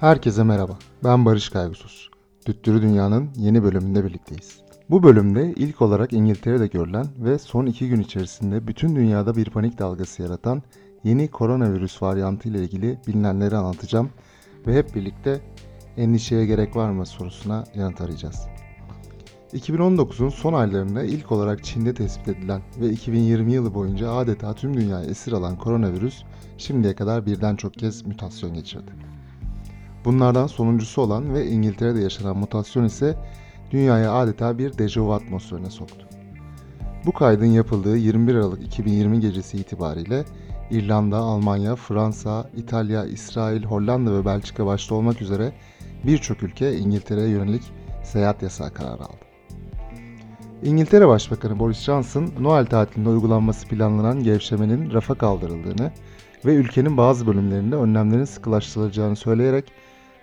Herkese merhaba. Ben Barış Kaygusuz. Düttürü Dünya'nın yeni bölümünde birlikteyiz. Bu bölümde ilk olarak İngiltere'de görülen ve son iki gün içerisinde bütün dünyada bir panik dalgası yaratan yeni koronavirüs varyantı ile ilgili bilinenleri anlatacağım ve hep birlikte endişeye gerek var mı sorusuna yanıt arayacağız. 2019'un son aylarında ilk olarak Çin'de tespit edilen ve 2020 yılı boyunca adeta tüm dünyayı esir alan koronavirüs şimdiye kadar birden çok kez mutasyon geçirdi. Bunlardan sonuncusu olan ve İngiltere'de yaşanan mutasyon ise dünyaya adeta bir dejavu atmosferine soktu. Bu kaydın yapıldığı 21 Aralık 2020 gecesi itibariyle İrlanda, Almanya, Fransa, İtalya, İsrail, Hollanda ve Belçika başta olmak üzere birçok ülke İngiltere'ye yönelik seyahat yasağı kararı aldı. İngiltere Başbakanı Boris Johnson, Noel tatilinde uygulanması planlanan gevşemenin rafa kaldırıldığını ve ülkenin bazı bölümlerinde önlemlerin sıkılaştırılacağını söyleyerek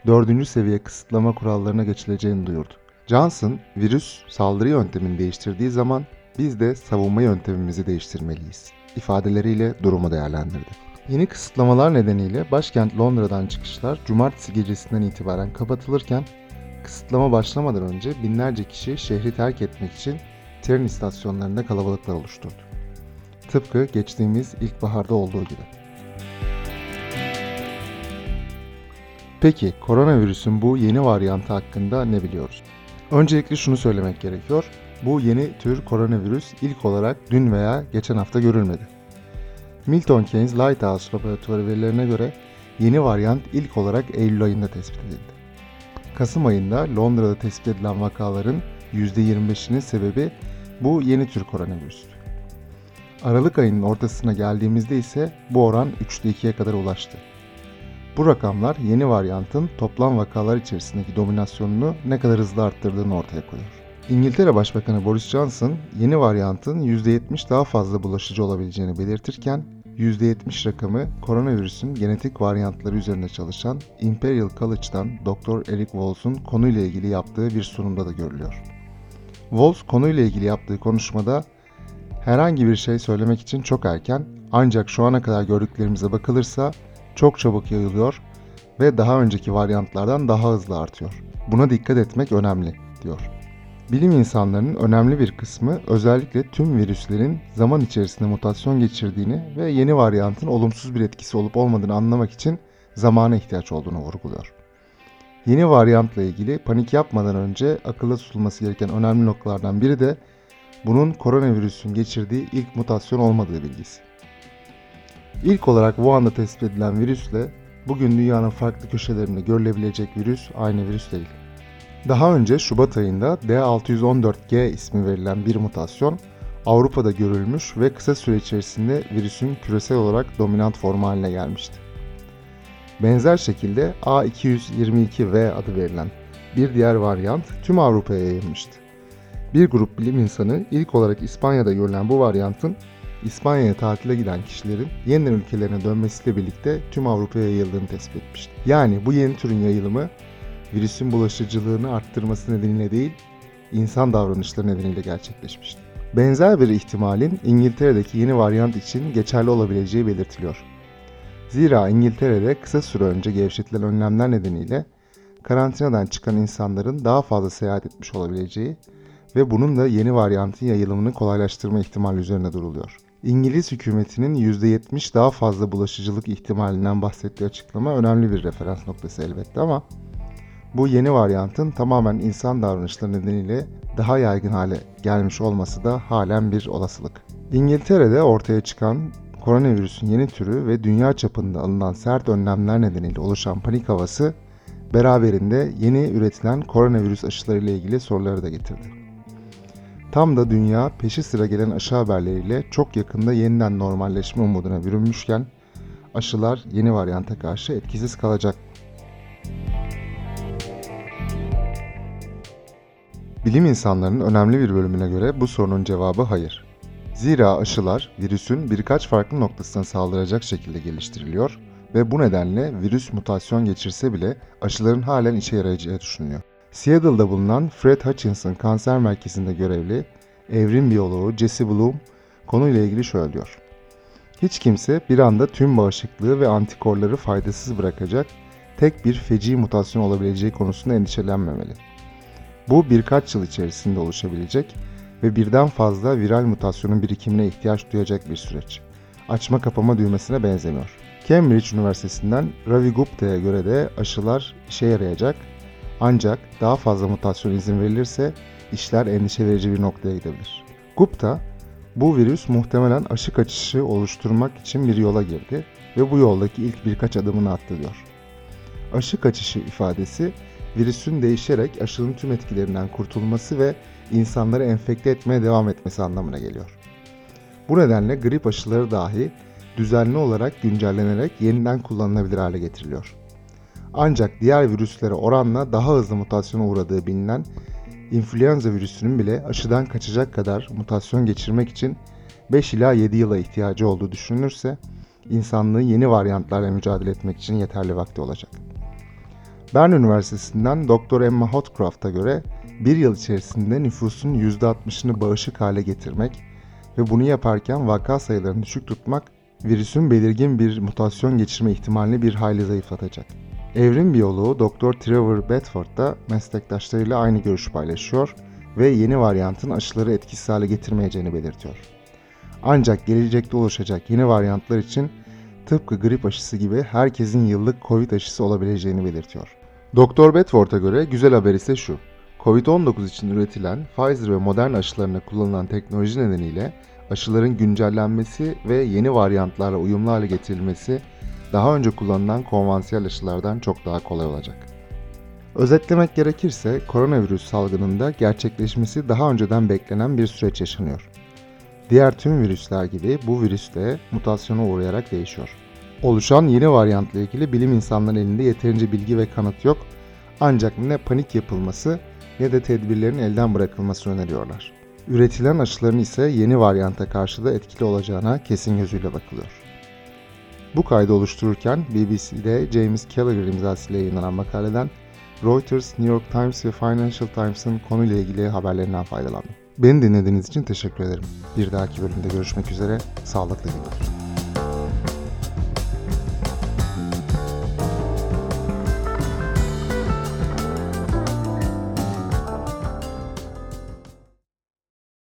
dördüncü seviye kısıtlama kurallarına geçileceğini duyurdu. Johnson, virüs saldırı yöntemini değiştirdiği zaman biz de savunma yöntemimizi değiştirmeliyiz ifadeleriyle durumu değerlendirdi. Yeni kısıtlamalar nedeniyle başkent Londra'dan çıkışlar cumartesi gecesinden itibaren kapatılırken kısıtlama başlamadan önce binlerce kişi şehri terk etmek için tren istasyonlarında kalabalıklar oluşturdu. Tıpkı geçtiğimiz ilkbaharda olduğu gibi. Peki koronavirüsün bu yeni varyantı hakkında ne biliyoruz? Öncelikle şunu söylemek gerekiyor. Bu yeni tür koronavirüs ilk olarak dün veya geçen hafta görülmedi. Milton Keynes Lighthouse Laboratuvarı verilerine göre yeni varyant ilk olarak Eylül ayında tespit edildi. Kasım ayında Londra'da tespit edilen vakaların %25'inin sebebi bu yeni tür koronavirüstü. Aralık ayının ortasına geldiğimizde ise bu oran 3'te 2'ye kadar ulaştı. Bu rakamlar yeni varyantın toplam vakalar içerisindeki dominasyonunu ne kadar hızlı arttırdığını ortaya koyuyor. İngiltere Başbakanı Boris Johnson yeni varyantın %70 daha fazla bulaşıcı olabileceğini belirtirken %70 rakamı koronavirüsün genetik varyantları üzerinde çalışan Imperial College'dan Dr. Eric Wolf'un konuyla ilgili yaptığı bir sunumda da görülüyor. Wolf konuyla ilgili yaptığı konuşmada herhangi bir şey söylemek için çok erken ancak şu ana kadar gördüklerimize bakılırsa çok çabuk yayılıyor ve daha önceki varyantlardan daha hızlı artıyor. Buna dikkat etmek önemli, diyor. Bilim insanlarının önemli bir kısmı özellikle tüm virüslerin zaman içerisinde mutasyon geçirdiğini ve yeni varyantın olumsuz bir etkisi olup olmadığını anlamak için zamana ihtiyaç olduğunu vurguluyor. Yeni varyantla ilgili panik yapmadan önce akılda tutulması gereken önemli noktalardan biri de bunun koronavirüsün geçirdiği ilk mutasyon olmadığı bilgisi. İlk olarak Wuhan'da tespit edilen virüsle bugün dünyanın farklı köşelerinde görülebilecek virüs aynı virüs değil. Daha önce Şubat ayında D614G ismi verilen bir mutasyon Avrupa'da görülmüş ve kısa süre içerisinde virüsün küresel olarak dominant formu haline gelmişti. Benzer şekilde A222V adı verilen bir diğer varyant tüm Avrupa'ya yayılmıştı. Bir grup bilim insanı ilk olarak İspanya'da görülen bu varyantın İspanya'ya tatile giden kişilerin yeniden ülkelerine dönmesiyle birlikte tüm Avrupa'ya yayıldığını tespit etmişti. Yani bu yeni türün yayılımı virüsün bulaşıcılığını arttırması nedeniyle değil, insan davranışları nedeniyle gerçekleşmişti. Benzer bir ihtimalin İngiltere'deki yeni varyant için geçerli olabileceği belirtiliyor. Zira İngiltere'de kısa süre önce gevşetilen önlemler nedeniyle karantinadan çıkan insanların daha fazla seyahat etmiş olabileceği ve bunun da yeni varyantın yayılımını kolaylaştırma ihtimali üzerine duruluyor. İngiliz hükümetinin %70 daha fazla bulaşıcılık ihtimalinden bahsettiği açıklama önemli bir referans noktası elbette ama bu yeni varyantın tamamen insan davranışları nedeniyle daha yaygın hale gelmiş olması da halen bir olasılık. İngiltere'de ortaya çıkan koronavirüsün yeni türü ve dünya çapında alınan sert önlemler nedeniyle oluşan panik havası beraberinde yeni üretilen koronavirüs aşıları ile ilgili soruları da getirdi. Tam da dünya peşi sıra gelen aşı haberleriyle çok yakında yeniden normalleşme umuduna bürünmüşken aşılar yeni varyanta karşı etkisiz kalacak Bilim insanlarının önemli bir bölümüne göre bu sorunun cevabı hayır. Zira aşılar virüsün birkaç farklı noktasına saldıracak şekilde geliştiriliyor ve bu nedenle virüs mutasyon geçirse bile aşıların halen işe yarayacağı düşünülüyor. Seattle'da bulunan Fred Hutchinson Kanser Merkezi'nde görevli evrim biyoloğu Jesse Bloom konuyla ilgili şöyle diyor. Hiç kimse bir anda tüm bağışıklığı ve antikorları faydasız bırakacak tek bir feci mutasyon olabileceği konusunda endişelenmemeli. Bu birkaç yıl içerisinde oluşabilecek ve birden fazla viral mutasyonun birikimine ihtiyaç duyacak bir süreç. Açma kapama düğmesine benzemiyor. Cambridge Üniversitesi'nden Ravi Gupta'ya göre de aşılar işe yarayacak ancak daha fazla mutasyon izin verilirse işler endişe verici bir noktaya gidebilir. Gupta, bu virüs muhtemelen aşı kaçışı oluşturmak için bir yola girdi ve bu yoldaki ilk birkaç adımını attı diyor. Aşı kaçışı ifadesi virüsün değişerek aşının tüm etkilerinden kurtulması ve insanları enfekte etmeye devam etmesi anlamına geliyor. Bu nedenle grip aşıları dahi düzenli olarak güncellenerek yeniden kullanılabilir hale getiriliyor. Ancak diğer virüslere oranla daha hızlı mutasyona uğradığı bilinen influenza virüsünün bile aşıdan kaçacak kadar mutasyon geçirmek için 5 ila 7 yıla ihtiyacı olduğu düşünülürse insanlığın yeni varyantlarla mücadele etmek için yeterli vakti olacak. Bern Üniversitesi'nden Dr. Emma Hotcroft'a göre bir yıl içerisinde nüfusun %60'ını bağışık hale getirmek ve bunu yaparken vaka sayılarını düşük tutmak virüsün belirgin bir mutasyon geçirme ihtimalini bir hayli zayıflatacak. Evrim biyoloğu Dr. Trevor Bedford da meslektaşlarıyla aynı görüşü paylaşıyor ve yeni varyantın aşıları etkisiz hale getirmeyeceğini belirtiyor. Ancak gelecekte oluşacak yeni varyantlar için tıpkı grip aşısı gibi herkesin yıllık Covid aşısı olabileceğini belirtiyor. Dr. Bedford'a göre güzel haber ise şu. Covid-19 için üretilen Pfizer ve Moderna aşılarına kullanılan teknoloji nedeniyle aşıların güncellenmesi ve yeni varyantlarla uyumlu hale getirilmesi daha önce kullanılan konvansiyel aşılardan çok daha kolay olacak. Özetlemek gerekirse koronavirüs salgınında gerçekleşmesi daha önceden beklenen bir süreç yaşanıyor. Diğer tüm virüsler gibi bu virüs de mutasyona uğrayarak değişiyor. Oluşan yeni varyantla ilgili bilim insanlarının elinde yeterince bilgi ve kanıt yok ancak ne panik yapılması ne de tedbirlerin elden bırakılması öneriyorlar. Üretilen aşıların ise yeni varyanta karşı da etkili olacağına kesin gözüyle bakılıyor. Bu kaydı oluştururken BBC'de James Gallagher imzasıyla yayınlanan makaleden Reuters, New York Times ve Financial Times'ın konuyla ilgili haberlerinden faydalandım. Beni dinlediğiniz için teşekkür ederim. Bir dahaki bölümde görüşmek üzere, sağlıklı günler.